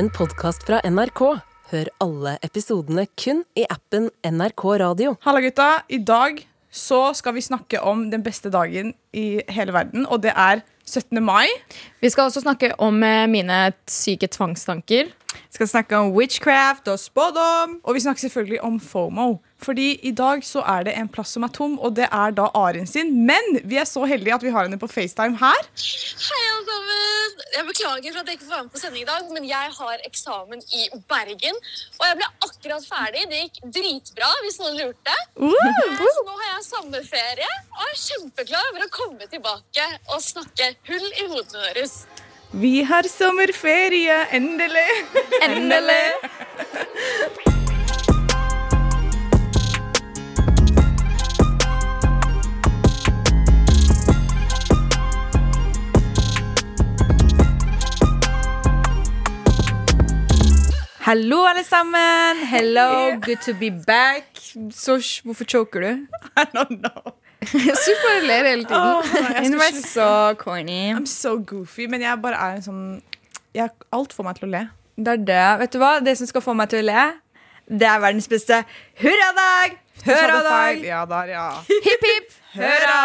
en podkast fra NRK. Hør alle episodene kun i appen NRK Radio. Halla gutta, i dag så skal vi snakke om den beste dagen i hele verden, og det er 17. mai. Vi skal også snakke om eh, mine syke tvangstanker. Skal snakke om witchcraft og spådom. Og vi snakker selvfølgelig om FOMO. Fordi i dag så er det en plass som er tom, og det er da Arin sin. Men vi er så heldige at vi har henne på FaceTime her. Hei, alle sammen! Jeg beklager for at jeg ikke får være med på sending i dag, men jeg har eksamen i Bergen. Og jeg ble akkurat ferdig. Det gikk dritbra, hvis noen lurte. Eh, Så nå har jeg sommerferie og er kjempeklar for å komme tilbake og snakke hull i hodene deres. Vi har sommerferie, endelig! Endelig. Hallo, alle sammen. Hello, good to be back. Sosh, hvorfor choker du? I don't know. Sush bare ler hele tiden. Oh, Hun var så corny. I'm so goofy, men jeg bare er en sånn jeg, Alt får meg til å le. Det er det. Vet du hva? Det som skal få meg til å le, det er verdens beste hurradag! Hurradag! Ja, der, ja. Hipp, hipp! Hurra!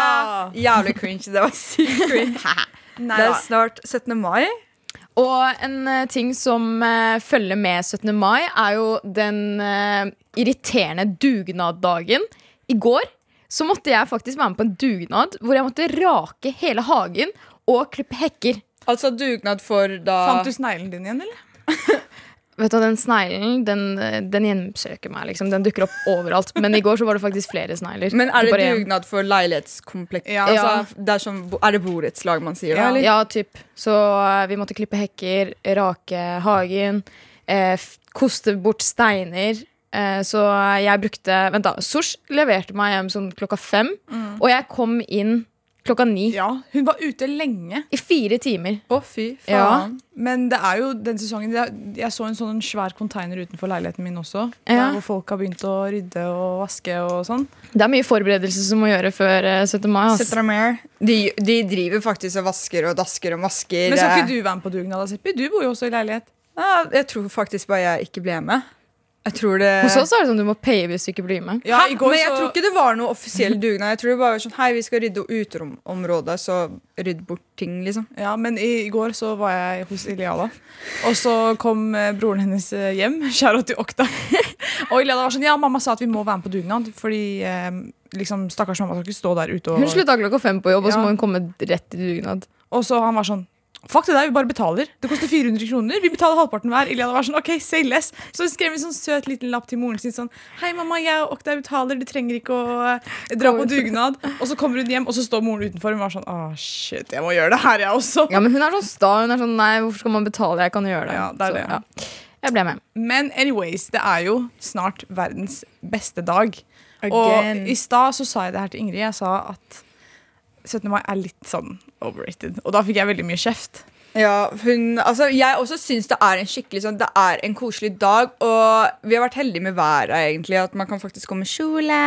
Jævlig cringe. Det var sykt cringe. Nei, Det er snart 17. mai. Og en uh, ting som uh, følger med 17. mai, er jo den uh, irriterende dugnaddagen. I går så måtte jeg faktisk være med på en dugnad hvor jeg måtte rake hele hagen og klippe hekker. Altså dugnad for da Fant du sneglen din igjen, eller? Vet du, Den sneglen den, den hjemsøker meg. liksom Den dukker opp overalt. Men i går så var det faktisk flere snegler. Men er det dugnad for leilighetskompleks? Ja. Altså, det er, som, er det borettslag man sier? Ja. Ja, typ. Så eh, vi måtte klippe hekker, rake hagen, eh, koste bort steiner. Eh, så jeg brukte Vent, da. Sosh leverte meg hjem sånn klokka fem. Og jeg kom inn klokka ni. Ja, Hun var ute lenge. I fire timer. Å, fy Ja. Men det er jo den sesongen Jeg så en sånn svær container utenfor leiligheten min også. Ja. Hvor folk har begynt å rydde og vaske og sånn. Det er mye forberedelser som må gjøre før eh, 17. mai. Altså. De, de driver faktisk og vasker og dasker og masker. Men skal eh. ikke du være med på dugnad? Seppi? Du bor jo også i leilighet. Ja, jeg tror faktisk bare jeg ikke ble med. Jeg tror det Hos oss er det sånn du må paye hvis du ikke blir med. Ja, i går Men jeg så- tror ikke det var noe offisiell dugnad. Jeg tror det bare var sånn Hei, vi skal rydde uteområdet, så rydd bort ting, liksom. Ja, men i, i går så var jeg hos Iliada. Og så kom eh, broren hennes eh, hjem. Kjære til Okta. og Iliada var sånn Ja, mamma sa at vi må være med på dugnad. Fordi eh, liksom, stakkars mamma skal ikke stå der ute og Hun slutta klokka fem på jobb, og så Ja. må hun komme rett i dugnad. Og så han var sånn Fuck det der, vi bare betaler. Det koster 400 kroner. Vi betaler halvparten hver. Iliada var sånn, ok, say less. Så skrev en sånn søt liten lapp til moren sin sånn Hei, mamma, jeg og Oktay betaler. Du trenger ikke å eh, dra på dugnad. Og så kommer hun hjem, og så står moren utenfor. Hun var sånn Å, shit, jeg må gjøre det her, jeg også. Ja, men hun er sånn sta. Hun er sånn Nei, hvorfor skal man betale? Jeg kan gjøre det. Ja, det er så, det. ja. Jeg ble med. Men anyways, det er jo snart verdens beste dag. Again. Og i stad så sa jeg det her til Ingrid. Jeg sa at 17. mai er litt sånn overrated. Og da fikk jeg veldig mye kjeft. Ja, hun, altså Jeg også syns det er en skikkelig sånn Det er en koselig dag, og vi har vært heldige med været, egentlig. At man kan faktisk gå med kjole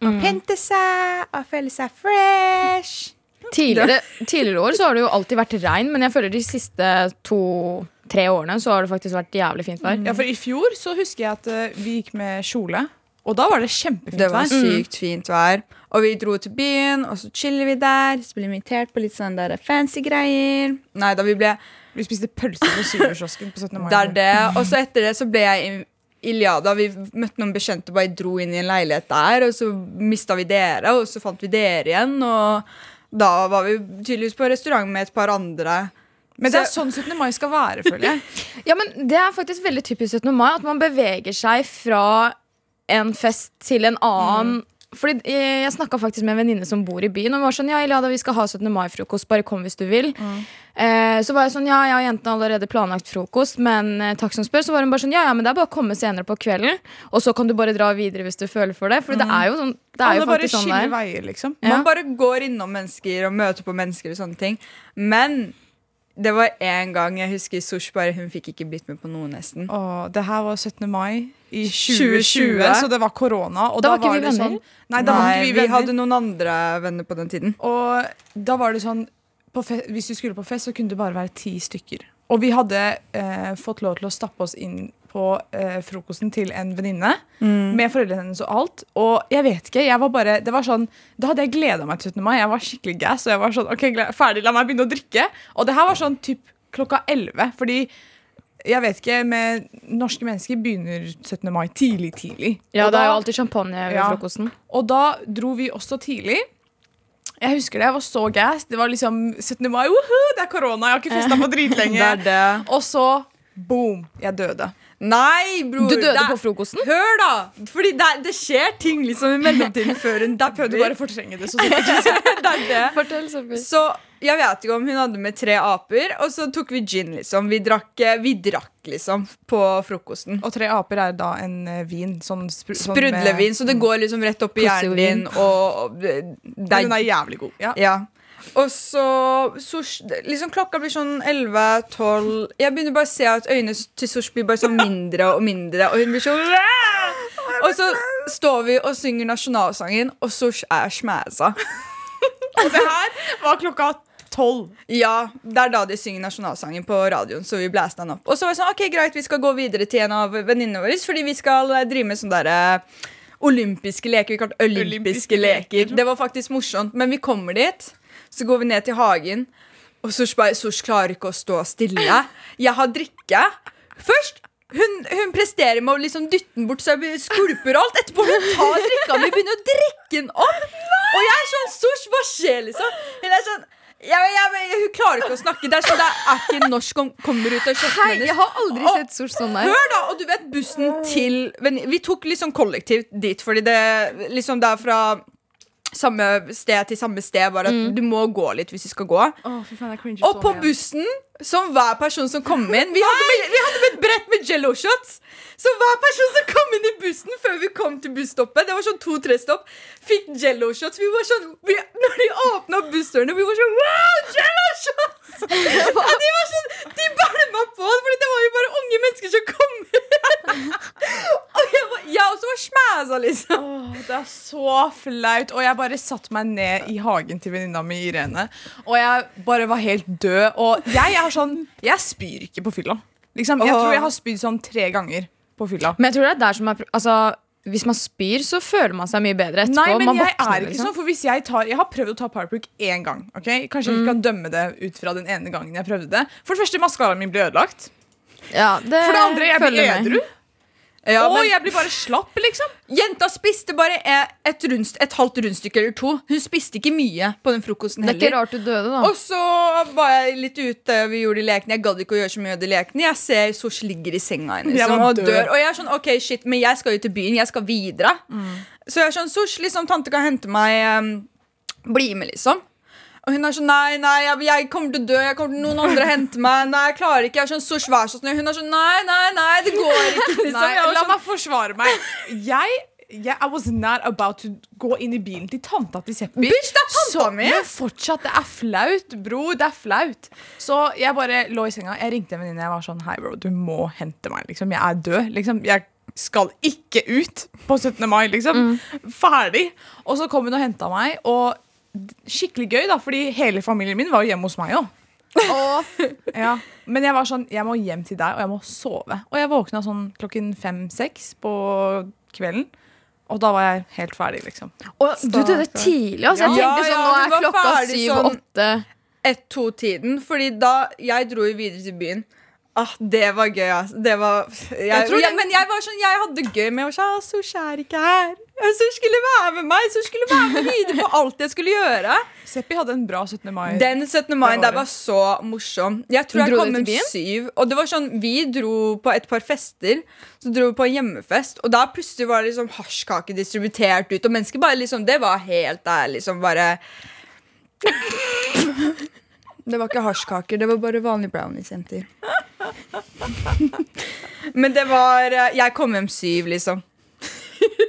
og pynte seg og føle seg fresh. Tidligere, tidligere år så har det jo alltid vært regn, men jeg føler de siste to-tre årene så har det faktisk vært jævlig fint vær. Ja, For i fjor så husker jeg at eh, vi gikk med kjole. Og da var det kjempefint vær. Det var sykt fint vær. Og vi dro til byen, og så chiller vi der. Så ble vi invitert på litt sånn der fancy greier. Nei da, vi ble Vi spiste pølser på Syverkiosken på 17. mai. Det er det. Og så etter det så ble jeg i Iliada. Vi møtte noen bekjente og bare dro inn i en leilighet der. Og så mista vi dere, og så fant vi dere igjen. Og da var vi tydeligvis på restaurant med et par andre. Men det er sånn 17. mai skal være, føler jeg. Ja, men Det er faktisk veldig typisk 17. mai at man beveger seg fra en fest til en annen. Fordi Jeg, jeg snakka faktisk med en venninne som bor i byen. Og hun var sånn, ja, Iliada, vi skal ha 17. mai-frokost, bare kom hvis du vil. Eh, så var jeg sånn, ja, jeg og jentene har allerede planlagt frokost, men eh, takk som spør. Så var hun bare sånn, ja, ja, men det er bare å komme senere på kvelden. Og så kan du bare dra videre hvis du føler for det. For det er jo sånn det er Alle jo faktisk sånn det er. veier, liksom. Ja. Man bare går innom mennesker og møter på mennesker og sånne ting. Men det var en gang jeg husker Sosh bare Hun fikk ikke blitt med på noe, nesten. Åh, det her var 17. mai i 2020, 2020, så det var korona. Og Da var ikke vi venner? sånn Nei, da var ikke vi vi hadde noen andre venner på den tiden. Og da var det sånn Hvis du skulle på fest, så kunne det bare være ti stykker. og vi hadde eh, fått lov til å stappe oss inn på eh, frokosten til en venninne. Med foreldrene hennes og alt. Og jeg vet ikke, jeg var bare det var sånn, Da hadde jeg gleda meg til 17. mai. Jeg var skikkelig gass. Og jeg var sånn, ok, ferdig, la meg begynne å drikke. Og det her var sånn typ klokka 11. Fordi jeg vet ikke, med norske mennesker begynner 17. mai tidlig, tidlig. Ja, Og det er jo alltid champagne ved Ja. frokosten. og da dro vi også tidlig. Jeg husker det, jeg var så gass. Det var liksom 17. mai, woohoo, det er korona, jeg har ikke festa på dritlenge. Det det. Og så boom, jeg døde. Nei, bror. Du døde det på frokosten? Hør, da! Fordi det, det skjer ting liksom i mellomtiden før hun Der prøvde bare å fortrenge det. Så det det. Fortell, Så jeg vet ikke om hun hadde med tre aper, og så tok vi gin, liksom. Vi drakk, eh, vi drakk liksom, på frokosten. Og tre aper er da en eh, vin. Sånn spru, sånn Sprudlevin, så det går liksom rett opp i hjernen din, og, og det, er, Men Den er jævlig god. Ja. Ja. Og så, så liksom Klokka blir sånn 11-12. Jeg begynner bare å se at øynene til Sosh blir bare sånn mindre og mindre. Og hun blir sånn Og så står vi og synger nasjonalsangen, og Sosh er smæsa. Og det her var klokka tolv. Ja, det er da de synger nasjonalsangen på radioen. Så vi blæste den opp. Og så var det sånn, ok, greit, vi skal gå videre til en av venninnene våre, fordi vi skal eh, drive med sånn derre olympiske leker. Vi kalte olympiske Olympiske leker. leker. Det var faktisk morsomt. Men vi kommer dit, så går vi ned til hagen, og Sosh bare Sosh klarer ikke å stå stille. Jeg har drikke. Først hun, hun presterer med å liksom dytte den bort så jeg skulper og alt. Etterpå hun tar drikka mi, begynner å drikke den opp. Og jeg er sånn Sosh, hva skjer, liksom? Hun er sånn jeg, jeg, Hun klarer ikke å snakke. Det er sånn det er ikke norsk som kommer ut av Hei, kjeften jeg hennes. har aldri sett Sosh sånn der. Hør da, og du vet bussen til Vi tok liksom kollektivt dit, fordi det liksom det er fra samme sted til samme sted. Bare at du må gå litt hvis du skal gå. Og på bussen, som hver person som kom inn Vi hadde med, vi hadde med et brett med jello shots. Så hver person som kom inn i bussen før vi kom til busstoppet, det var sånn to-tre stopp, fikk jello shots. Vi var sånn, vi, når de åpna bussdørene, vi var sånn Wow, jello shots! Og de var sånn, de bælma på, Fordi det var jo bare unge mennesker som kom. Og jeg, var, jeg også var smæsa, liksom. Åh, det er så flaut. Og jeg bare satte meg ned i hagen til venninna mi Irene. Og jeg bare var helt død. Og jeg er sånn Jeg spyr ikke på fylla. Liksom, jeg tror jeg har spydd sånn tre ganger på fylla. Men jeg tror det er der som er Altså, hvis man spyr, så føler man seg mye bedre etterpå. Nei, men man jeg våkner, er ikke liksom. sånn, for hvis jeg tar Jeg har prøvd å ta Powerproof én gang. ok? Kanskje jeg ikke kan dømme det ut fra den ene gangen jeg prøvde det. For det første, maskaraen min ble ødelagt. Ja, det For det andre, jeg blir med. Ja, Å, men- jeg blir bare slapp, liksom. Jenta spiste bare et, rundst, et halvt rundstykke eller to. Hun spiste ikke mye på den frokosten heller. Det er ikke rart du døde, da. Og så var jeg litt ute, vi gjorde de lekene. Jeg gadd ikke å gjøre så mye av de lekene. Jeg ser Sosh ligger i senga hennes liksom, og dør. Og jeg er sånn, ok, shit, men jeg skal jo til byen. Jeg skal videre. Så jeg er sånn, Sosh, liksom, tante kan hente meg um, Bli med, liksom. Og hun er sånn, nei, nei, jeg, jeg kommer til å dø. Jeg kommer til noen andre å hente meg. Nei, jeg klarer ikke. Jeg er sånn, så svær sånn. Hun er sånn, nei, nei, nei, det går ikke. liksom. Nei, la sånn, meg forsvare meg. Jeg, Yeah, I was not about to gå inn i bilen til tanta til Seppi. Bitch, det er tanta Så- mi! Men fortsatt, det er flaut, bro. Det er flaut. Så jeg bare lå i senga. Jeg ringte en venninne. Jeg var sånn Hei, bro, du må hente meg. Liksom. Jeg er død. Liksom. Jeg skal ikke ut på 17. mai, liksom. Ferdig. Og så kom hun og henta meg. Og skikkelig gøy, da, fordi hele familien min var jo hjemme hos meg òg. Ja. Men jeg var sånn, jeg må hjem til deg, og jeg må sove. Og jeg våkna sånn klokken fem-seks på kvelden. Og da var jeg helt ferdig, liksom. Og du døde tidlig, altså. Jeg Ja, tenkte sånn, nå er klokka sånn- syv-åtte. ett-to-tiden. Fordi da jeg dro jo videre til byen Ah, det var gøy, ass. Det var jeg, Jeg jeg, Men jeg var sånn, jeg hadde det gøy med å ah, Sush er ikke her. Sush skulle være med meg. Sush skulle være med videre på alt jeg skulle gjøre. Seppi hadde en bra 17. mai. Den 17. mai der var så morsom. Jeg tror jeg kom byen? syv. Og det var sånn, Vi dro på et par fester. Så dro vi på en hjemmefest, og da plutselig var det liksom hasjkake distributert ut. Og mennesker bare liksom Det var helt der, liksom bare Det var ikke hasjkaker, det var bare vanlige brownies, jenter. Men det var eh, Jeg kom hjem syv, liksom.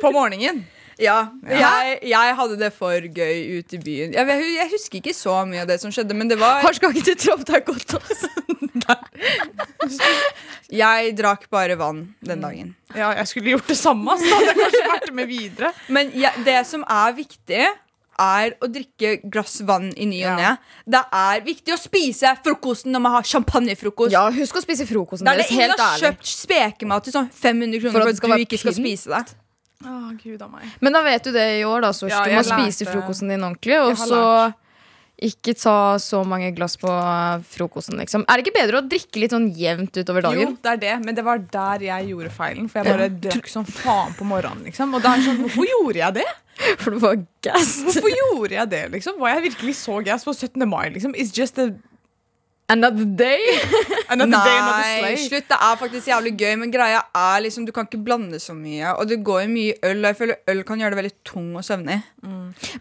På morgenen. Ja, jeg, jeg hadde det for gøy ute i byen. Jeg, jeg husker ikke så mye av det som skjedde, men det var Harskake ikke du traff deg godt, altså. Jeg drakk bare vann den dagen. Ja, jeg skulle gjort det samme, så hadde jeg kanskje vært med videre. Men jeg, det som er viktig, er å drikke glass vann i ny og Ja. ne. Det er viktig å spise frokosten når man har champagnefrokost. Ja, husk å spise frokosten Det er det ingen har kjøpt spekemat til sånn 500 kroner For at for at, du ikke skal spise det. Å, Gud av meg. Men da vet du det i år, da, Sosh. Ja, du må spise frokosten din ordentlig. Og så ikke ta så mange glass på eh, frokosten, liksom. Er det ikke bedre å drikke litt sånn jevnt utover dagen? Jo, det er det, men det var der jeg gjorde feilen. For jeg bare drakk som faen på morgenen. liksom Og da er det sånn, Hvorfor gjorde jeg det? For du var gassed. Hvorfor gjorde jeg det, liksom? Var jeg virkelig så gass på 17. mai? liksom? It's just a, Another day. another day, another slay. slutt. Det er faktisk jævlig gøy, men greia er liksom du kan ikke blande så mye. Og det går jo mye øl, og jeg føler øl kan gjøre det veldig tung og søvnig.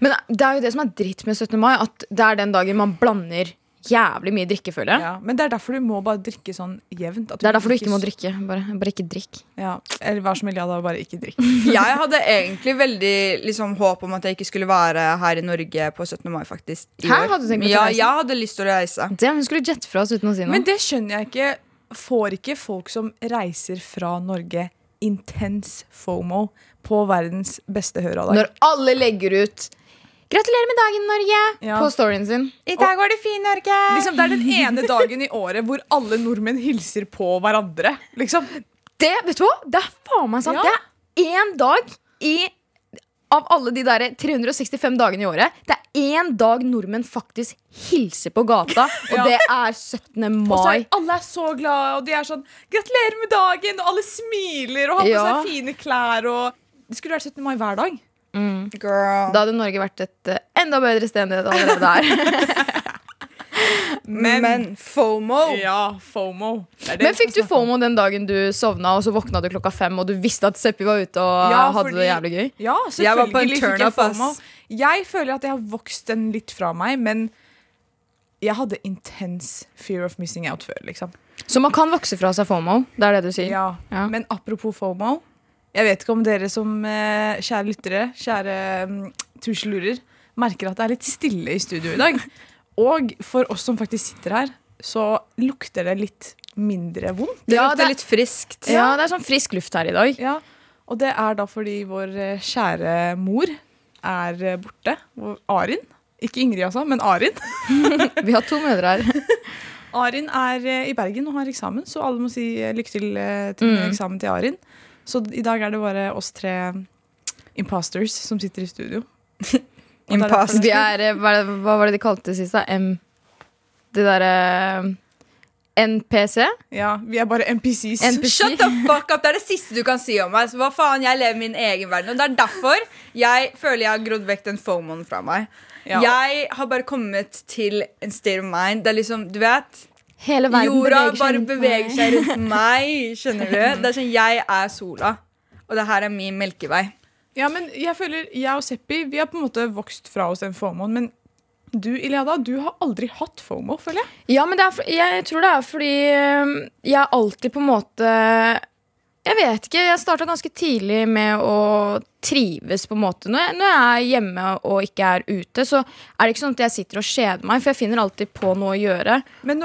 Men det er jo det som er dritt med 17. mai, at det er den dagen man blander jævlig mye drikke, føler jeg. Ja, men det er derfor du må bare drikke sånn jevnt. at Det er derfor du ikke må drikke. Bare, bare ikke drikk. Ja, Eller vær som da, bare ikke drikk. Jeg hadde egentlig veldig liksom, håp om at jeg ikke skulle være her i Norge på 17. mai, faktisk. i Hæ? år. Hadde du tenkt å Ja, reise? jeg hadde lyst til å reise. Det, hun skulle jette fra oss uten å si noe. Men det skjønner jeg ikke. Får ikke folk som reiser fra Norge, intens fomo på verdens beste høredag? Når alle legger ut 'Gratulerer med dagen, Norge!' Ja. på storyen sin. I dag går det fint, Norge! Liksom, det er den ene dagen i året hvor alle nordmenn hilser på hverandre. Liksom. Det, vet du hva? Det er faen meg sant. Ja. Det er én dag i av alle de der 365 dagene i året, det er én dag nordmenn faktisk hilser på gata, og Ja. det er 17. mai. Og så er alle er så glade, og de er sånn 'Gratulerer med dagen!' Og alle smiler og har på Ja. seg fine klær. Og det skulle vært 17. mai hver dag. Girl. Da hadde Norge vært et eh, enda bedre sted enn det det allerede er. Men, FOMO Ja, fomo. Det det Men fikk du. FOMO den dagen du sovna, og så våkna du klokka fem, og du visste at Seppi var ute og Ja, hadde fordi- det jævlig gøy? Ja, Jeg var på en selvfølgelig fikk jeg. FOMO. Jeg føler at jeg har vokst den litt fra meg, men jeg hadde intens fear of missing out før, liksom. Så man kan vokse fra seg FOMO? Det er det du sier? Ja. Ja. Men apropos FOMO. Jeg vet ikke om dere som eh, kjære lyttere, kjære um, tusjelurer, merker at det er litt stille i studio i dag. Og for oss som faktisk sitter her, så lukter det litt mindre vondt. Det Ja, det- litt friskt. Ja, det er sånn frisk luft her i dag. Ja, Og det er da fordi vår eh, kjære mor er eh, borte. Arin. Ikke Ingrid, altså, men Arin. Vi har to mødre her. Arin er i Bergen og har eksamen, så alle må si lykke til til Mm. eksamen til Arin. Så i dag er det bare oss tre imposters som sitter i studio. Og det er Imposter. Vi er, eh, hva, er hva var det de kalte det sist? da? M... Det derre NPC? Ja, vi er bare NPCs. NPC. Shut the fuck up! Det er det siste du kan si om meg. Så hva faen, Jeg lever min egen verden. Og det er derfor jeg føler jeg har grodd vekk den fomoen fra meg. Ja. Jeg har bare kommet til en state of mind. Det er liksom, du vet Hele verden Jorda beveger seg bare rundt beveger seg rundt meg. Skjønner du? Det er sånn, Jeg er sola, og det her er min melkevei. Ja, men jeg føler, jeg og Seppi vi har på en måte vokst fra oss den FOMO-en. Men du, Iliada, du har aldri hatt FOMO, føler jeg. Ja, men det er, jeg tror det er fordi øhm, jeg alltid på en måte Jeg vet ikke. Jeg starta ganske tidlig med å trives, på en måte. Når jeg, når jeg er hjemme og ikke er ute, så er det ikke sånn at jeg sitter og kjeder meg, for jeg finner alltid på noe å gjøre.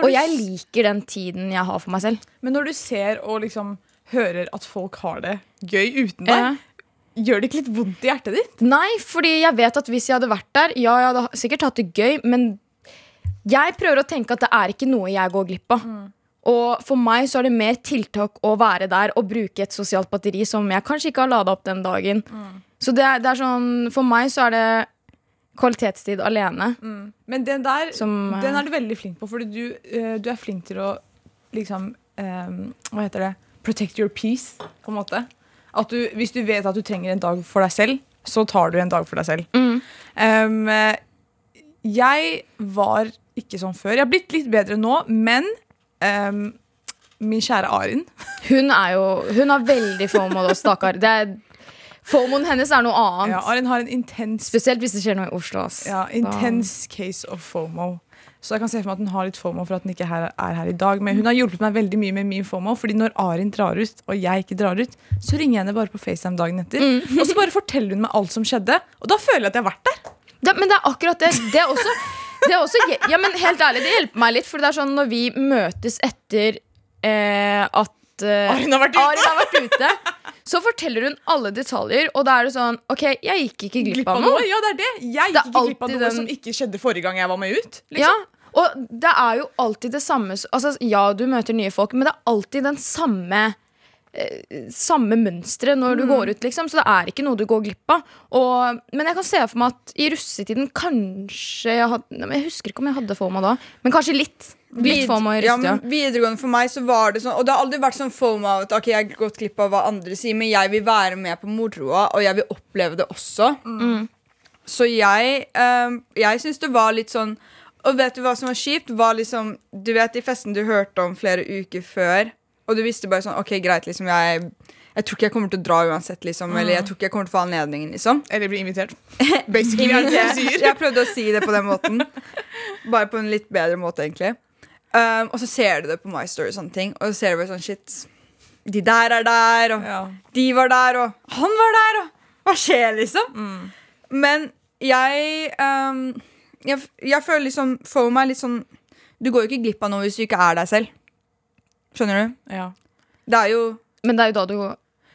Og jeg liker den tiden jeg har for meg selv. men når du ser og liksom hører at folk har det gøy uten deg, Ja. gjør det ikke litt vondt i hjertet ditt? Nei, fordi jeg vet at hvis jeg hadde vært der Ja, jeg hadde sikkert hatt det gøy, men jeg prøver å tenke at det er ikke noe jeg går glipp av. Og for meg så er det mer tiltak å være der og bruke et sosialt batteri som jeg kanskje ikke har lada opp den dagen. Så det er, det er sånn For meg så er det kvalitetstid alene. Men den der Som, den er du veldig flink på, fordi du, eh, du er flink til å liksom um, Hva heter det? Protect your peace, på en måte. At du, hvis du vet at du trenger en dag for deg selv, så tar du en dag for deg selv. Mm. Um, eh, jeg var ikke sånn før. Jeg har blitt litt bedre nå, men um, min kjære Arin Hun er jo Hun har veldig da, stakkar. Det er- FOMOen hennes er noe annet. ja, Arin har en intens Spesielt hvis det skjer noe i Oslo. Ass. Ja, intense case of FOMO. Så jeg kan se for meg at hun har litt FOMO for at hun ikke her, er her i dag. Men hun har hjulpet meg veldig mye med min FOMO, Fordi når Arin drar ut, og jeg ikke drar ut, så ringer jeg henne bare på FaceTime dagen etter. Og så bare forteller hun meg alt som skjedde. Og da føler jeg at jeg har vært der. Ja, men det er akkurat det. Det er også, det er også Ja, men helt ærlig, det hjelper meg litt. For det er sånn når vi møtes etter eh, at eh, Arin har har vært ute, Så forteller hun alle detaljer, og da er det sånn OK, jeg gikk ikke glipp av noe. Ja, det er det. Jeg Det gikk ikke glipp av noe den- som ikke skjedde forrige gang jeg var med ut. Liksom. Ja, og det er jo alltid det samme Altså, ja, du møter nye folk, men det er alltid den samme Samme mønsteret når du går ut, liksom. Så det er ikke noe du går glipp av. Og, men jeg kan se for meg at i russetiden kanskje jeg hadde Jeg husker ikke om jeg hadde FOMA da, men kanskje litt. Litt FOMA i ja, russetida. men videregående for meg så var det sånn Og det har aldri vært sånn FOMA at ok, jeg har gått glipp av hva andre sier, men jeg vil være med på moroa, og jeg vil oppleve det også. Så jeg, um, jeg syns det var litt sånn Og vet du hva som var kjipt? Var liksom, du vet de festene du hørte om flere uker før, og du visste bare sånn OK, greit, liksom, jeg jeg tror ikke jeg kommer til å dra uansett, liksom. Eller jeg tror ikke jeg kommer til å få anledningen, liksom. Eller bli invitert. Basically, er det du sier. Jeg prøvde å si det på den måten. Bare på en litt bedre måte, egentlig. Um, og så ser du det på My Story og sånne ting, og så ser du bare sånn shit. De der er der, og Ja. de var der, og han var der, og hva skjer, liksom? Men jeg, um, jeg Jeg føler liksom For meg litt sånn Du går jo ikke glipp av noe hvis du ikke er deg selv. Skjønner du? Ja. Det er jo Men det er jo da du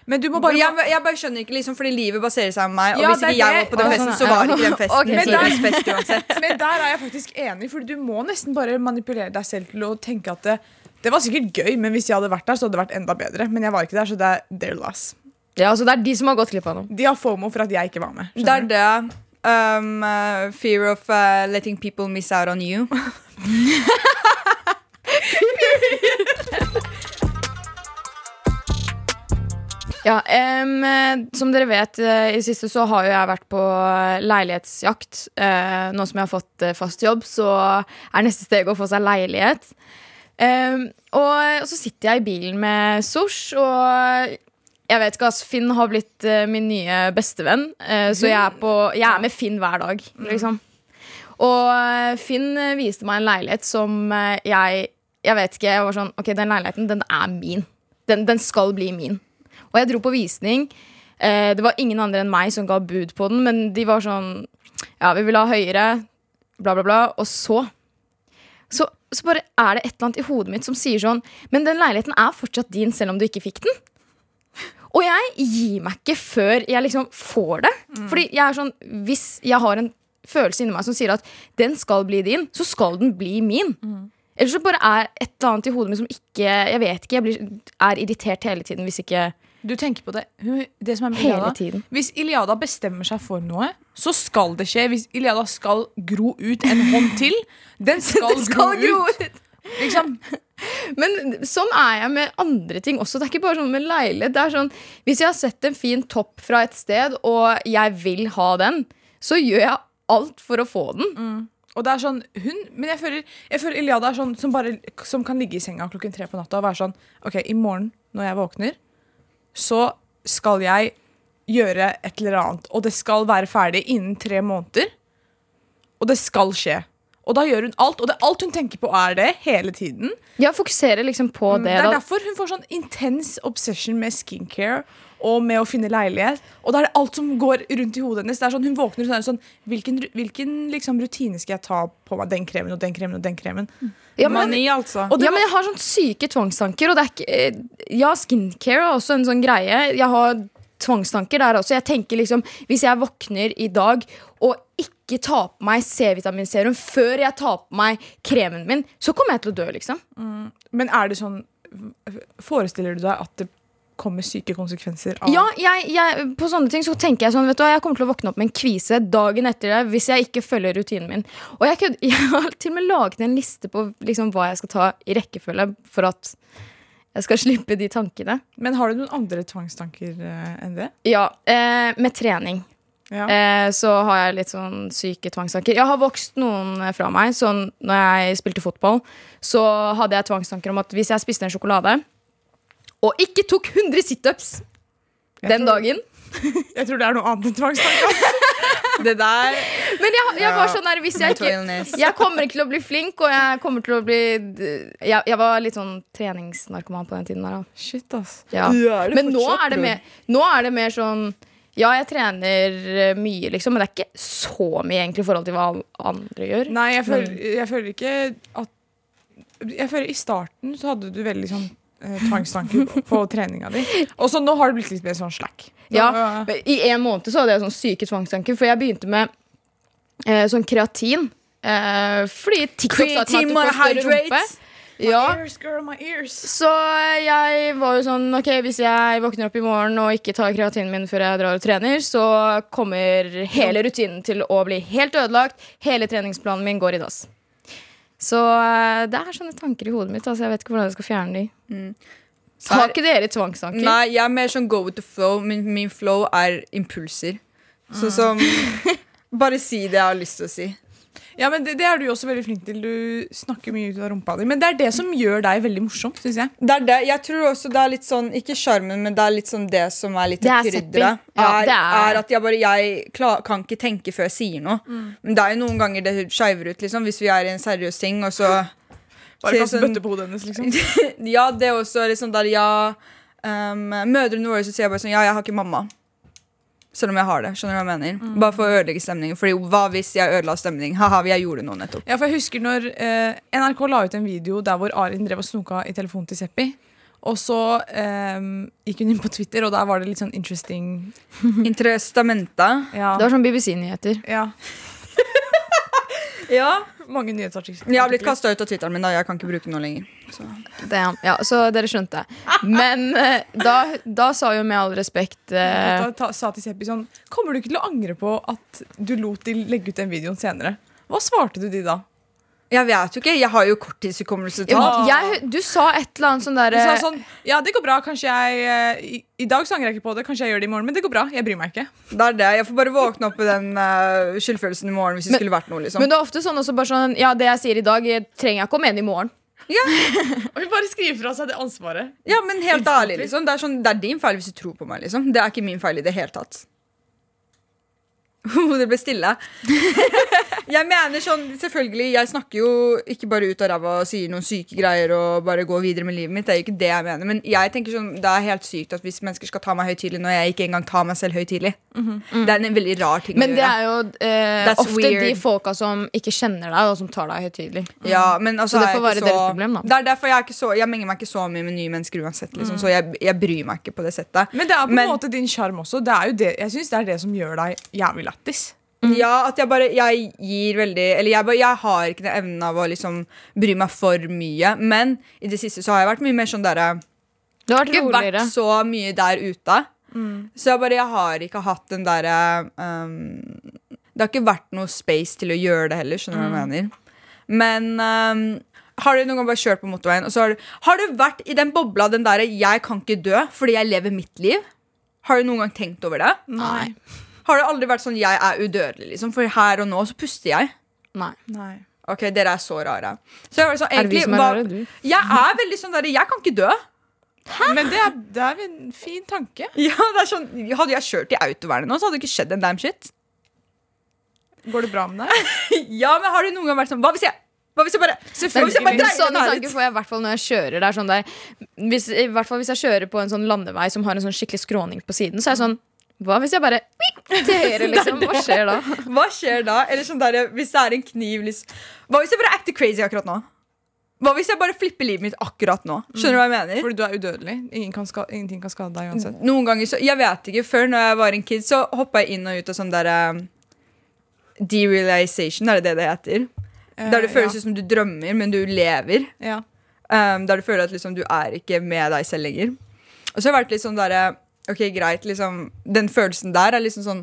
Men du må bare jeg, jeg bare skjønner ikke, liksom, fordi livet baserer seg på meg. Og Ja, hvis ikke jeg var på den festen, sånn, så var var ikke den festen okay, men, der, fest uansett. Men der er jeg faktisk enig, for du må nesten bare manipulere deg selv til å tenke at det, det var sikkert gøy, men hvis jeg hadde vært der, så hadde det vært enda bedre. Men jeg var ikke der, så det er their loss. Ja, altså det er de som har gått glipp av noe. De har FOMO for at jeg ikke var med. Det er det. Um, uh, fear of uh, letting people miss out on you. Ja, eh, Som dere vet, eh, i siste så har jo jeg vært på eh, leilighetsjakt. Uh, nå som jeg har fått fast jobb, så er neste steg å få seg leilighet. Um, og, og så sitter jeg i bilen med Sosh, og jeg vet ikke, altså, Finn har blitt uh, min nye bestevenn. Uh, så jeg er, på, jeg er med Finn hver dag, liksom. Og Finn viste meg en leilighet som jeg Jeg vet ikke, jeg var sånn Ok, den leiligheten, den er min. Den, den skal bli min. Og jeg dro på visning. Eh, det var ingen andre enn meg som ga bud på den, men de var sånn Ja, vi vil ha høyere, bla, bla, bla. Og så så, så bare er det et eller annet i hodet mitt som sier sånn Men den leiligheten er fortsatt din, selv om du ikke fikk den. Og jeg gir meg ikke før jeg liksom får det. Fordi jeg er sånn Hvis jeg har en følelse inni meg som sier at den skal bli din, så skal den bli min. Eller så bare er et eller annet i hodet mitt som ikke Jeg vet ikke, jeg blir, er irritert hele tiden hvis ikke Du tenker på det. Det som er med Hele Iliada. tiden. Hvis Iliada bestemmer seg for noe, så skal det skje. Hvis Iliada skal gro ut en hånd til, den skal, skal gro, ut. Liksom. Men sånn er jeg med andre ting også. Det er ikke bare sånn med leilighet. Det er sånn, Hvis jeg har sett en fin topp fra et sted, og jeg vil ha den, så gjør jeg alt for å få den. Og det er sånn, hun, Men jeg føler, jeg føler Iliada er sånn som, bare, som kan ligge i senga klokken tre på natta og være sånn OK, i morgen når jeg våkner, så skal jeg gjøre et eller annet. Og det skal være ferdig innen tre måneder. Og det skal skje. Og da gjør hun alt. Og det, alt hun tenker på, er det hele tiden. Ja, fokuserer liksom på det. Det er da. derfor hun får sånn intens obsession med skincare og med å finne leilighet. Og da er det alt som går rundt i hodet hennes. Det er sånn, hun våkner og så er det sånn Hvilken, hvilken liksom, rutine skal jeg ta på meg? Den kremen og den kremen og den kremen. Ja, men, Mani, altså. Ja, men jeg har sånn syke tvangstanker, og det er ikke eh, Ja, skincare er også en sånn greie. Jeg har tvangstanker der også. Jeg tenker liksom Hvis jeg våkner i dag og ikke tar på meg C-vitaminserum før jeg tar på meg kremen min, så kommer jeg til å dø, liksom. Men er det sånn Forestiller du deg at det kommer syke konsekvenser av Ja, jeg, jeg, på sånne ting så tenker jeg sånn Vet du hva, jeg kommer til å våkne opp med en kvise dagen etter det hvis jeg ikke følger rutinen min. Og jeg, kunne, jeg har til og med laget en liste på liksom hva jeg skal ta i rekkefølge for at jeg skal slippe de tankene. Men har du noen andre tvangstanker eh, enn det? Ja, eh, med trening. Ja. Eh, så har jeg litt sånn syke tvangstanker. Jeg har vokst noen fra meg. Sånn når jeg spilte fotball, så hadde jeg tvangstanker om at hvis jeg spiste en sjokolade og ikke tok 100 situps den tror- dagen Jeg tror det er noe annet enn tvangstanker. Det der Men jeg, jeg var sånn der hvis jeg ikke. Jeg kommer ikke til å bli flink, og jeg kommer til å bli Jeg, jeg var litt sånn treningsnarkoman på den tiden der. da. Shit, ass. Ja. Er Men nå er, det mer, nå er det mer sånn Ja, jeg trener eh, mye, liksom, men det er ikke så mye egentlig i forhold til hva andre gjør. Nei, jeg føler, jeg føler ikke at Jeg føler I starten så hadde du veldig sånn tvangstanker på, på treninga di. Og så nå har det blitt litt mer sånn slack. Nå, Ja, øh, I en måned så hadde jeg sånn syke tvangstanker, for jeg begynte med eh, sånn kreatin. Eh, fordi TikTok sa at du får større rumpe. Ja, Ears, girl, så jeg var jo sånn Ok, hvis jeg våkner opp i morgen og ikke tar kreatinen min før jeg drar og trener, så kommer hele rutinen til å bli helt ødelagt. Hele treningsplanen min går i dass. Så eh, det er sånne tanker i hodet mitt. Altså jeg vet ikke hvordan jeg skal fjerne de. Har ikke dere tvangstanker? Nei, jeg er mer sånn go with the flow. Min, min flow er impulser. Så som Bare si det jeg har lyst til å si. Ja, men det, det er du også veldig flink til. Du snakker mye ut av rumpa di. Men det er det som gjør deg veldig morsom, syns jeg. Det er det. Jeg tror også det er litt sånn Ikke sjarmen, men det er litt sånn det som er litt er krydderet. Ja, er, er- er at jeg bare Jeg klar, kan ikke tenke før jeg sier noe. Men det er jo noen ganger det skeiver ut, liksom. Hvis vi er i en seriøs ting, og så Bare kast sånn- bøtte på hodet hennes, liksom. Ja, det er også liksom der ja um, Mødrene våre så sier jeg bare sånn Ja, jeg har ikke mamma. Selv om jeg har det. Skjønner du hva jeg mener? Bare for å ødelegge stemningen. Fordi hva hvis jeg ødela stemning? Haha, jeg gjorde noe nettopp. Ja, for jeg husker når eh, NRK la ut en video der hvor Arin drev og snoka i telefonen til Seppi. Og så eh, gikk hun inn på Twitter, og der var det litt sånn interesting Interestamenta. Ja. Det var sånn BBC-nyheter. ja. Ja. Mange nyhetsartikler. Jeg har blitt kasta ut av Twitteren min, da. Jeg kan ikke bruke den nå lenger. Så. Ja, så dere skjønte. Men eh, da, da sa jo med all respekt eh, ta, ta- sa til Seppi sånn Kommer du ikke til å angre på at du lot de legge ut den videoen senere? Hva svarte du de da? Jeg vet jo ikke. Jeg har jo korttidshukommelse. ja, Du sa et eller annet sånn derre sånn Ja, det går bra. Kanskje jeg eh, i, I dag så angrer jeg ikke på det. Kanskje jeg gjør det i morgen. Men det går bra. Jeg bryr meg ikke. Det er det. Jeg får bare våkne opp i den uh, skyldfølelsen i morgen hvis det Men- skulle vært noe. liksom Men det er ofte sånn også bare sånn Ja, det jeg sier i dag, jeg trenger jeg ikke å mene i morgen. Og vi bare skriver fra seg det ansvaret. Ja, men helt ærlig, liksom. Det er, sånn, det er din feil hvis du tror på meg. liksom Det er ikke min feil i det hele tatt. Det ble stille. jeg mener sånn, selvfølgelig Jeg snakker jo ikke bare ut av ræva og sier noen syke greier og bare går videre med livet mitt. Det er jo ikke det jeg mener. Men jeg tenker sånn, det er helt sykt at hvis mennesker skal ta meg høytidelig når jeg ikke engang tar meg selv høytidelig. Det er en veldig rar ting Men å det er jo eh, ofte ofte de weird. folka som ikke kjenner deg, og som tar deg høytidelig. Ja, men altså Så det får være deres problem, da. Det er derfor jeg er ikke så Jeg menger meg ikke så mye med nye mennesker uansett. Liksom, Så jeg, jeg bryr meg ikke på det settet. Men det er på en måte din sjarm også. Det er jo det, jeg syns det er det som gjør deg jævlig lættis. Ja, at jeg bare Jeg gir veldig Eller jeg, bare, jeg har ikke den evnen av å liksom bry meg for mye. Men i det siste så har jeg vært mye mer sånn derre Du har vært Ikke roligere. vært så mye der ute. Så jeg bare Jeg har ikke hatt den derre um, Det har ikke vært noe space til å gjøre det heller, skjønner du hva jeg mener. Men um, har du noen gang bare kjørt på motorveien, og så har du Har du vært i den bobla, den derre 'jeg kan ikke dø fordi jeg lever mitt liv'? Har du noen gang tenkt over det? Nei. Har det aldri vært sånn 'jeg er udødelig', liksom? For her og nå så puster jeg. Nei. Nei. Ok, dere er så rare. Så jeg var sånn, Er det vi som er rare, du? Jeg er veldig sånn der, jeg kan ikke dø. Hæ? Men det er, det er en fin tanke. Ja, det er sånn, Hadde jeg kjørt i autovernet nå, så hadde det ikke skjedd en damn shit. Går det bra med deg? Ja, men har du noen gang vært sånn Hva hvis jeg, hva hvis jeg bare Hva hvis jeg bare dreier Sånne tanker får jeg i hvert fall når jeg kjører. Det er sånn der, hvis, I hvert fall hvis jeg kjører på en sånn landevei som har en sånn skikkelig skråning på siden, så er jeg sånn Hva hvis jeg bare til høyre, liksom? Hva skjer da? Hva skjer da? Eller sånn der, hvis det er en kniv liksom. Hva hvis jeg bare acter crazy akkurat nå? Hva hvis jeg bare flipper livet mitt akkurat nå? Skjønner du hva jeg mener? Fordi du er udødelig. Ingen kan skade, ingenting kan skade deg uansett. Noen ganger så, Jeg vet ikke, Før når jeg var en kid, så hoppa jeg inn og ut av sånn derre Derealization, er det det det heter? Der det føles ja. som du drømmer, men du lever. ja. Um, der du føler at liksom, du er ikke med deg selv lenger. Og så har jeg vært litt sånn derre Ok, greit, liksom Den følelsen der er liksom sånn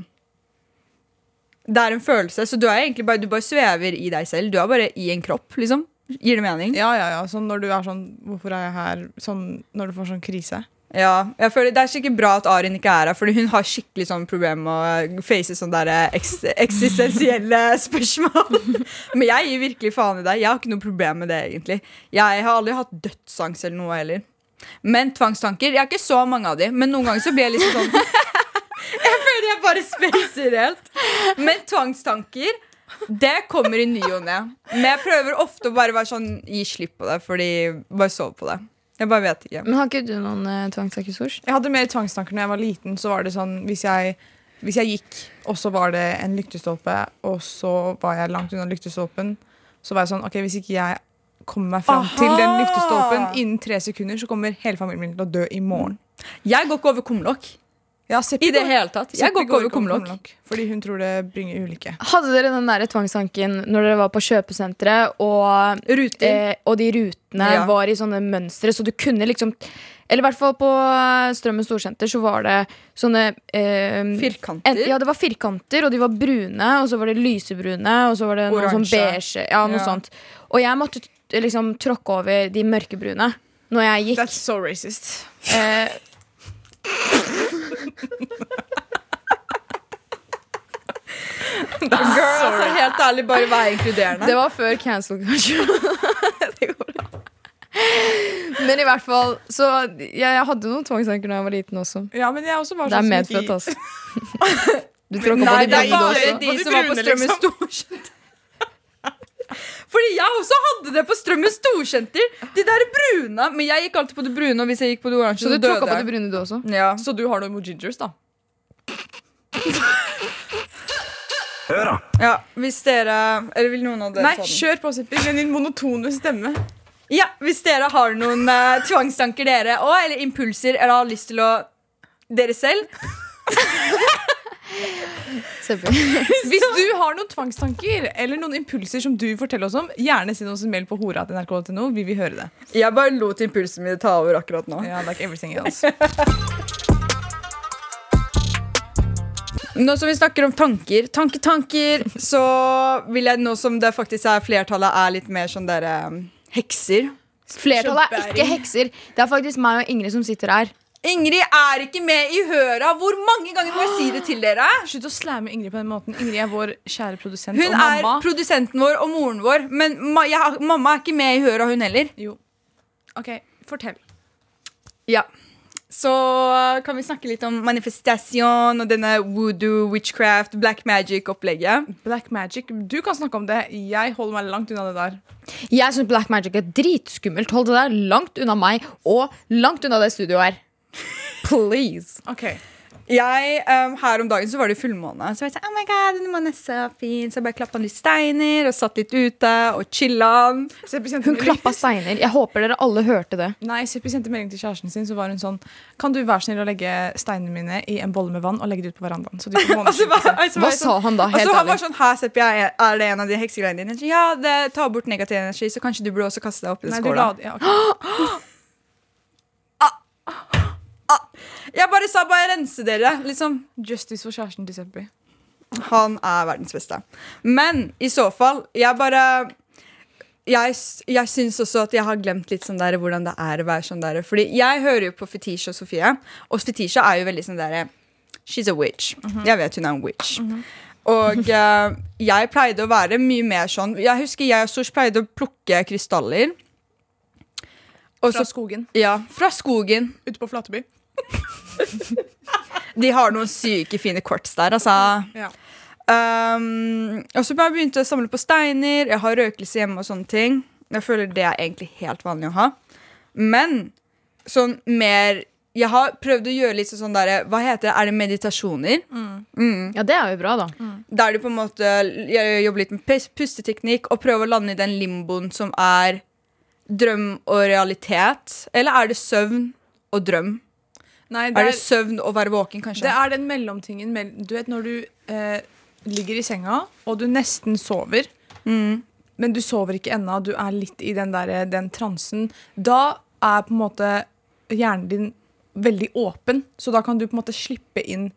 Det er en følelse, så du er egentlig bare Du bare svever i deg selv. Du er bare i en kropp, liksom. Gir det mening? ja, ja, ja. Sånn når du er sånn Hvorfor er jeg her? Sånn når du får sånn krise. Ja, jeg føler Det er sikkert bra at Arin ikke er her, Fordi hun har skikkelig sånn problem med å face sånne der eh, eks eksistensielle spørsmål. Men jeg gir virkelig faen i deg. Jeg har ikke noe problem med det, egentlig. Jeg har aldri hatt dødsangst eller noe heller. Men tvangstanker Jeg har ikke så mange av de, men noen ganger så blir jeg liksom sånn Jeg føler jeg bare spacer helt. Men tvangstanker det kommer i ny og ne. Men jeg prøver ofte å bare være sånn gi slipp på det, fordi bare sov på det. Jeg bare vet ikke. Men har ikke du noen uh, tvangstanker, Sors? Jeg hadde mer tvangstanker når jeg var liten. Så var det sånn Hvis jeg, hvis jeg gikk, og så var det en lyktestolpe, og så var jeg langt unna lyktestolpen, så var jeg sånn OK, hvis ikke jeg kommer meg fram Aha! til den lyktestolpen innen tre sekunder, så kommer hele familien min til å dø i morgen. Jeg går ikke over kumlokk. Ja, I det hele tatt. Jeg går ikke over kumlokk. Fordi hun tror det bringer ulykke. Hadde dere den der tvangstanken når dere var på kjøpesenteret, og, eh, og de rutene Ja. var i sånne mønstre, så du kunne liksom Eller i hvert fall på eh, Strømmen storsenter så var det sånne eh, Firkanter. en, Ja, det var firkanter, og de var brune, og så var det lysebrune, og så var det noe sånn beige. Ja, noe Ja. sånt. Og jeg måtte liksom tråkke over de mørkebrune når jeg gikk. That's so racist. Eh, Girl, altså, helt ærlig, bare vær inkluderende. Det var før cancel culture. Det går bra. Men i hvert fall Så jeg, jeg hadde noen tvangstanker da jeg var liten også. Ja, men jeg også var Det er sånn medfødt, altså. Du tråkka på de det er brune bare de som var på Strømmen liksom? Storsenter. Fordi jeg også hadde det på Strømmen Storsenter. De der brune. Men jeg gikk alltid på det brune, og hvis jeg gikk på det oransje, Så så, du tråkka døde på det jeg. brune, du også? Ja. Så du har noe med gingers, da? Hør, da. ja, hvis dere Eller vil noen av dere Nei, ta den? kjør på, Sippi, med din monotone stemme. Ja, hvis dere har noen uh, tvangstanker dere òg, eller impulser, eller har lyst til å Dere selv. Hvis du har noen tvangstanker eller noen impulser som du vil fortelle oss om, gjerne send oss en mail på hora.nrk.no. Vi vil høre det. Jeg bare lot impulsene mine ta over akkurat nå. Ja, like everything else. Nå som vi snakker om tanker, tanke, tanker, så vil jeg nå som det faktisk er flertallet, er litt mer sånn dere um, hekser. Flertallet er ikke hekser. Det er faktisk meg og Ingrid som sitter her. Ingrid er ikke med i høra! Hvor mange ganger må jeg si det til dere? Slutt å slamme Ingrid på den måten. Ingrid er vår kjære produsent Hun og er produsenten vår og moren vår, men ma ja, mamma er ikke med i høra, hun heller. Jo. OK, fortell. Ja. Så kan vi snakke litt om manifestasjon og denne voodoo, witchcraft, black magic-opplegget. Black magic. Du kan snakke om det. Jeg holder meg langt unna det der. Jeg syns black magic er dritskummelt. Hold det der langt unna meg, og langt unna det studioet her. Please. OK. Jeg, um, Her om dagen så var det fullmåne, så jeg sa, oh my god, denne månen er så fin. Så jeg bare klappa litt steiner og satt litt ute og chilla. Hun klappa steiner. Jeg håper dere alle hørte det. Nei, Seppi sendte melding til kjæresten sin, så var hun sånn Kan du være snill å legge steinene mine i en bolle med vann og legge det ut på verandaen? Så de får Og så var, måneskygge. og så Hva sa han da? Helt altså, han var sånn, her Seppi, er det en av de heksegreiene dine? Ja, det tar bort negativ energi, så kanskje du burde også kaste deg oppi den Nei, du la skåla. det ja, ok. Jeg bare sa bare rense dere. Liksom, Justice for kjæresten til Seppi. han er verdens beste. Men i så fall, jeg bare jeg, jeg syns også at jeg har glemt litt sånn der, hvordan det er å være sånn der. Fordi jeg hører jo på Fetisha og Sofie, og Fetisha er jo veldig sånn derre She's a witch. Jeg vet hun er en witch. Og uh, jeg pleide å være mye mer sånn Jeg husker jeg og Sosh pleide å plukke krystaller. Og Fra skogen. ja, fra skogen. Ute på Flateby. De har noen syke fine kvarts der, altså. Ja. Um, og så bare begynte jeg å samle på steiner. Jeg har røkelse hjemme og sånne ting. Jeg føler det er egentlig helt vanlig å ha. Men sånn mer Jeg har prøvd å gjøre litt sånn der Hva heter det? Er det meditasjoner? Ja, det er jo bra, da. Der du på en måte Jeg jobber litt med pusteteknikk og prøver å lande i den limboen som er drøm og realitet. Eller er det søvn og drøm? Nei, det Er er, det søvn og være våken, kanskje? det er den mellomtingen mell- Du vet når du eh, ligger i senga, og du nesten sover, Mm. men du sover ikke ennå, du er litt i den, der, den transen. Da er på en måte hjernen din veldig åpen, så da kan du på en måte slippe inn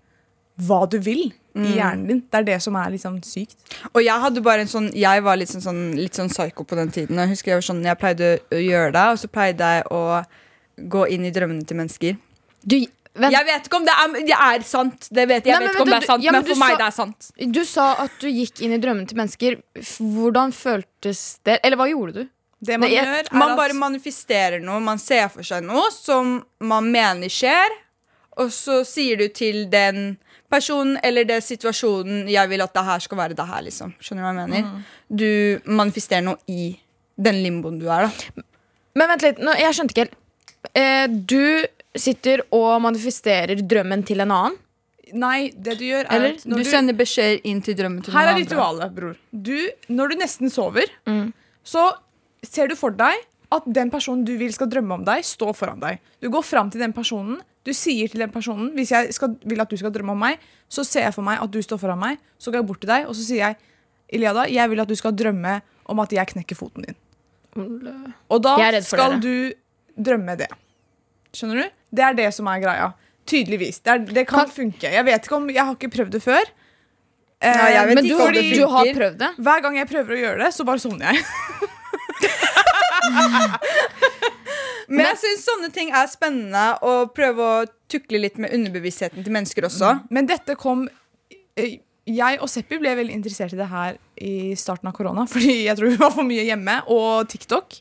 hva du vil Mm. i hjernen din. Det er det som er sånn sykt. Og jeg hadde bare en sånn Jeg var litt sånn, sånn, litt sånn psyko på den tiden. Jeg husker jeg var sånn Jeg pleide å gjøre det, og så pleide jeg å gå inn i drømmene til mennesker. Du, vent, Jeg vet ikke om det er, det er sant. Det vet jeg, Nei, vet ikke om du, det er sant, ja, men men for du meg sa- det er sant. du sa at du gikk inn i drømmene til mennesker. Hvordan føltes det? Eller hva gjorde du? Det man Nei, jeg- gjør, er Man at bare manifesterer noe. Man ser for seg noe som man mener skjer, og så sier du til den personen eller det situasjonen 'Jeg vil at det her skal være det her', liksom. Skjønner du hva jeg mener? Du manifesterer noe i den limboen du er, da. Men vent litt, nå, jeg skjønte ikke helt. Eh, du sitter og manifesterer drømmen til en annen. Nei, det du gjør, er Eller? at når Du sender beskjed inn til drømmen til Her er ritualet, bror. Du, når du nesten sover, Mm. så ser du for deg at den personen du vil skal drømme om deg, står foran deg. Du går fram til den personen. Du sier til den personen Hvis jeg skal, vil at du skal drømme om meg, så ser jeg for meg at du står foran meg. Så går jeg bort til deg og så sier jeg Iliada, jeg vil at du skal drømme om at jeg knekker foten din. Og da skal dere. du drømme det. Skjønner du? Det er det som er greia. Tydeligvis. Det, er, det kan, Kan- funke. Jeg vet ikke om, jeg har ikke prøvd det før. Eh, Nei, Men du, fordi, du har prøvd det? hver gang jeg prøver å gjøre det, så bare sovner jeg. Men jeg syns sånne ting er spennende å prøve å tukle litt med underbevisstheten til mennesker også. Men dette kom eh, Jeg og Seppi ble veldig interessert i det her i starten av korona. Fordi jeg tror vi var for mye hjemme. Og TikTok.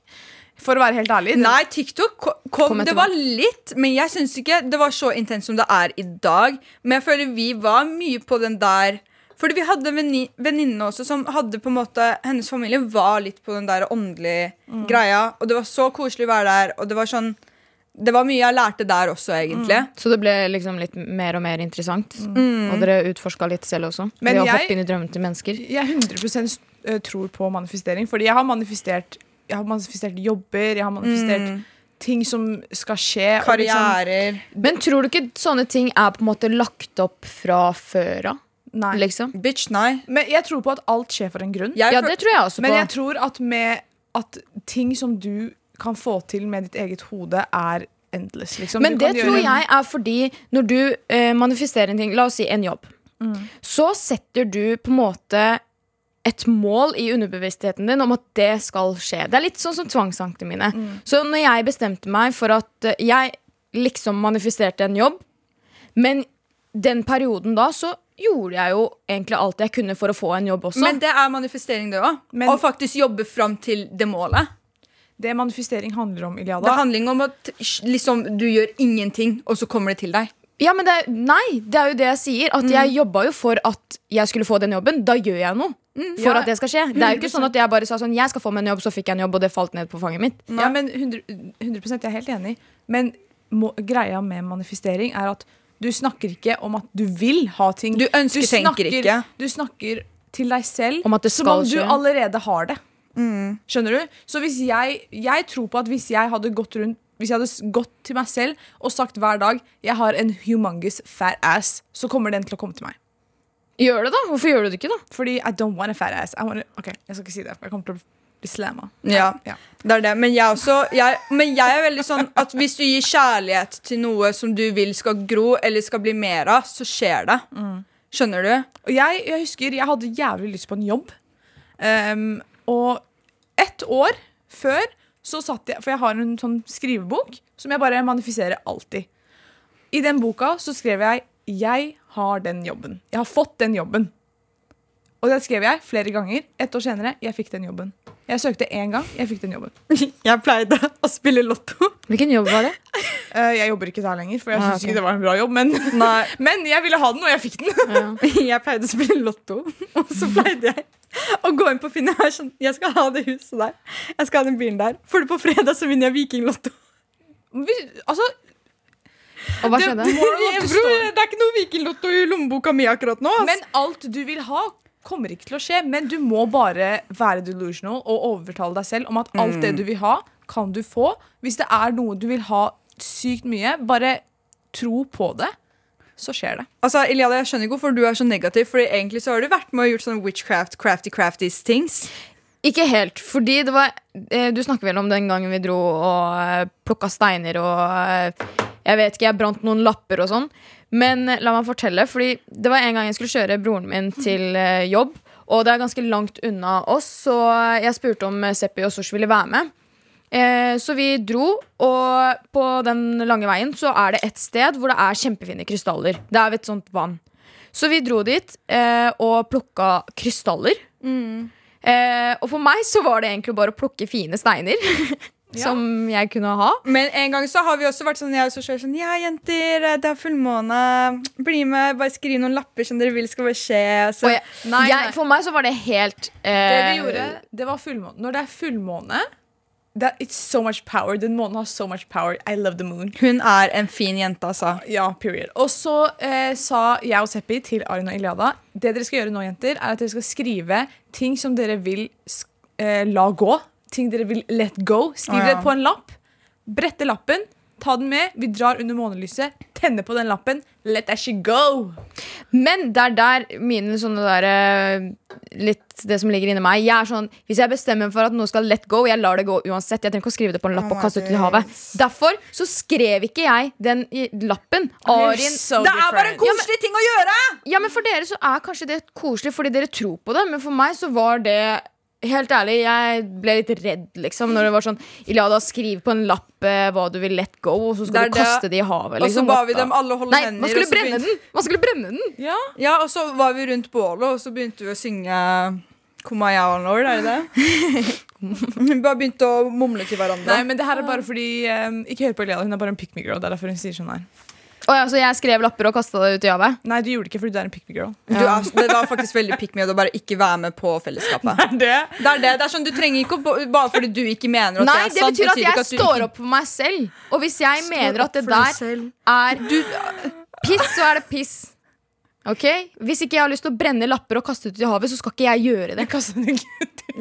For å være helt ærlig. Nei, TikTok kom, Kom Det var litt, men jeg syns ikke det var så intenst som det er i dag. Men jeg føler vi var mye på den der Fordi vi hadde en venni- venninne også som hadde på en måte Hennes familie var litt på den der åndelige greia. Og det var så koselig å være der. Og det var sånn Det var mye jeg lærte der også, egentlig. Så det ble liksom litt mer og mer interessant. Og dere utforska litt selv også. Men ved å jeg- hoppe inn i drømmene til mennesker. Jeg 100 eh, tror på manifestering. Fordi jeg har manifestert Jeg har manifestert jobber, jeg har manifestert ting som skal skje. Karrierer. liksom- Men tror du ikke sånne ting er på en måte lagt opp fra før av? Nei. Liksom? Bitch, nei. Men jeg tror på at alt skjer for en grunn. Jeg Ja, det tror jeg også på. Men jeg tror at med at ting som du kan få til med ditt eget hode, er endless. Liksom. Men det tror jeg er fordi når du eh, manifesterer en ting, la oss si en jobb, Mm. så setter du på en måte et mål i underbevisstheten din om at det skal skje. Det er litt sånn som tvangsankene mine. Mm. Så når jeg bestemte meg for at eh, jeg liksom manifesterte en jobb, men den perioden da så gjorde jeg jo egentlig alt jeg kunne for å få en jobb også. Men det er manifestering, det òg. Å faktisk jobbe fram til det målet. Det manifestering handler om, Iliada. Det handler om at liksom, du gjør ingenting, og så kommer det til deg. Ja, men det, Nei, det er jo det jeg sier. At jeg jobba jo for at jeg skulle få den jobben. Da gjør jeg noe. For Ja, at det skal skje. Det er jo ikke sånn at jeg bare sa sånn Jeg skal få meg en jobb, så fikk jeg en jobb, og det falt ned på fanget mitt. Ja, men 100, 100 jeg er helt enig. Men må, greia med manifestering er at du snakker ikke om at du vil ha ting. Du ønsker, tenker ikke. Du snakker til deg selv Om som om du allerede har det. Skjønner du? Så hvis jeg, jeg tror på at hvis jeg hadde gått rundt hvis jeg hadde gått til meg selv og sagt hver dag jeg har en humongous fat ass, så kommer den til å komme til meg. Gjør det, da. Hvorfor gjør du det ikke, da? Fordi I don't want a fat ass. I want a, ok, jeg skal ikke si det. Jeg kommer til å bli. Ja, Ja. det er det. Men jeg, også, jeg, men jeg er veldig sånn at hvis du gir kjærlighet til noe som du vil skal gro, eller skal bli mer av, så skjer det. Skjønner du? Og jeg, jeg husker jeg hadde jævlig lyst på en jobb. Um, og ett år før så satt jeg For jeg har en sånn skrivebok som jeg bare manifiserer alltid. I den boka så skrev jeg 'Jeg har den jobben'. Jeg har fått den jobben. Og det skrev jeg flere ganger. Ett år senere jeg fikk den jobben. Jeg søkte én gang, jeg fikk den jobben. Jeg pleide å spille lotto. Hvilken jobb var det? Eh, jeg jobber ikke der lenger, for jeg Ah, syns okay. ikke det var en bra jobb. Men, men jeg ville ha den, og jeg fikk den. jeg pleide å spille lotto, og så pleide jeg å gå inn på Finn. Jeg, sånn, jeg skal ha det huset der. Jeg skal ha den bilen der. For på fredag så vinner jeg Vikinglotto. Vi- Altså, Og hva Det- skjedde? det det, det er ikke noe Vikinglotto i lommeboka mi akkurat nå. Altså. Men alt du vil ha, kommer ikke til å skje. Men du må bare være delusional og overtale deg selv om at alt det du vil ha, kan du få. Hvis det er noe du vil ha sykt mye, bare tro på det, så skjer det. Altså, Iliada, jeg skjønner ikke hvorfor du er så negativ, for egentlig så har du vært med og gjort sånne witchcraft, crafty, crafty things. Ikke helt. Fordi det var eh, Du snakker vel om den gangen vi dro og eh, plukka steiner og eh, Jeg vet ikke, jeg brant noen lapper og sånn. Men eh, la meg fortelle, fordi det var en gang jeg skulle kjøre broren min til eh, jobb. Og det er ganske langt unna oss, så jeg spurte om eh, Seppi og Sosh ville være med. Eh, så vi dro, og på den lange veien så er det et sted hvor det er kjempefine krystaller. Det er ved et sånt vann. Så vi dro dit eh, og plukka krystaller. Eh, og for meg så var det egentlig bare å plukke fine steiner. Som jeg kunne ha. Men en gang så har vi også vært sånn, jeg også sånn Ja, jenter, det er fullmåne. Bli med, bare skriv noen lapper som dere vil skal bare skje. Så. Jeg, Nei, jeg, nei. for meg så var det helt uh, Det vi gjorde, det var fullmåne. Når det er fullmåne er, It's so much power. Den månen har so much power. I love the moon. Hun er en fin jente, altså. Ja, period. Og så eh, sa jeg og Seppi til Arin og Iliada Det dere skal gjøre nå, jenter, er at dere skal skrive ting som dere vil sk- eh, la gå ting dere vil let go. Skriv ja. det på en lapp. Brette lappen. Ta den med. Vi drar under månelyset. Tenne på den lappen. Let that shit go. Men det er der mine sånne der eh, Litt det som ligger inni meg. Jeg er sånn, Hvis jeg bestemmer for at noe skal let go, jeg lar det gå uansett. Jeg trenger ikke å skrive det på en lapp Oh og kaste ut i havet. Derfor så skrev ikke jeg den i lappen. Arin so Det er bare en koselig ting å gjøre! Ja, men For dere så er kanskje det koselig fordi dere tror på det, men for meg så var det Helt ærlig, jeg ble litt redd liksom Når det var sånn Ilada, skriv på en lapp eh, hva du vil let go, og så skal du kaste det i havet. Og så Liksom. ba vi dem alle holde Nei, hender. man skulle og så brenne begynte- den! Man skulle brenne den Ja. Ja, og så var vi rundt bålet, og så begynte vi å synge Kumbaya Lord, er det det? Vi bare begynte å mumle til hverandre. Nei, men det her er bare fordi um, Ikke hør på Eliana, hun er bare en pick me girl. Det er derfor hun sier sånn her. Å ja, Så jeg skrev lapper og kasta det ut i havet? Nei, du gjorde det ikke fordi du er en pick me girl. du er, det var faktisk veldig pick me å bare ikke være med på fellesskapet. Nei, det? Det er det, det er sånn, Du trenger ikke å Bare fordi du ikke mener at Nei, det er sant, Det betyr at jeg du står ikke- opp for meg selv. Og hvis jeg mener at det der er er piss, så er det piss. Ok? Hvis ikke jeg har lyst til å brenne lapper og kaste ut i havet, så skal ikke jeg gjøre det. Jeg.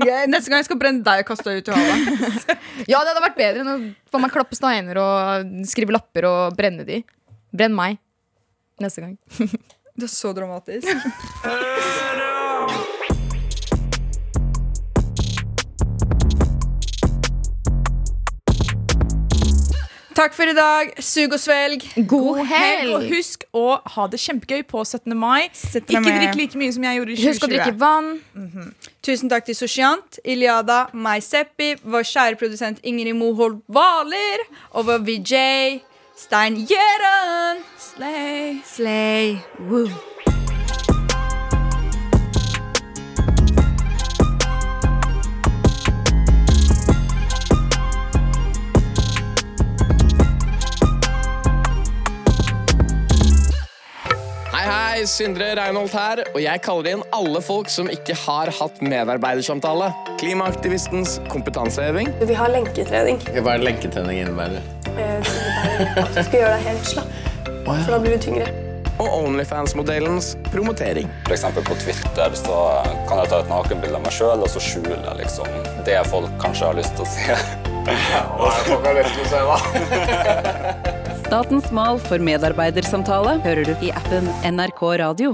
Ja, Neste gang jeg skal brenne deg og kaste deg ut i havet. Ja, det hadde vært bedre enn å få meg klappe steiner og skrive lapper og brenne de. Brenn meg. Neste gang. Det er så dramatisk. Takk for i dag. Sug og svelg. God Og helg! husk å ha det kjempegøy på 17. mai. 17. Ikke drikk like mye som jeg gjorde i Husk å drikke 2020. vann. Tusen takk til Sosiant, Iliada, meg Seppi, vår kjære produsent Ingrid Moholt Hvaler og vår VJ Stein Gjeren. Slay. Slay. Woo. Hei, Sindre Reinholt her, og jeg kaller inn alle folk som ikke har hatt medarbeidersamtale. Klimaaktivistens kompetanseheving. Vi har lenketrening. Hva er lenketrening innebærer? Det at du skal gjøre deg helt slapp, for da blir du tyngre. Og Onlyfans-modellens promotering. For eksempel på Twitter så kan jeg ta et nakenbilde av meg sjøl og så skjule liksom det folk kanskje har lyst til å se. Statens mal for medarbeidersamtale hører du i appen NRK Radio.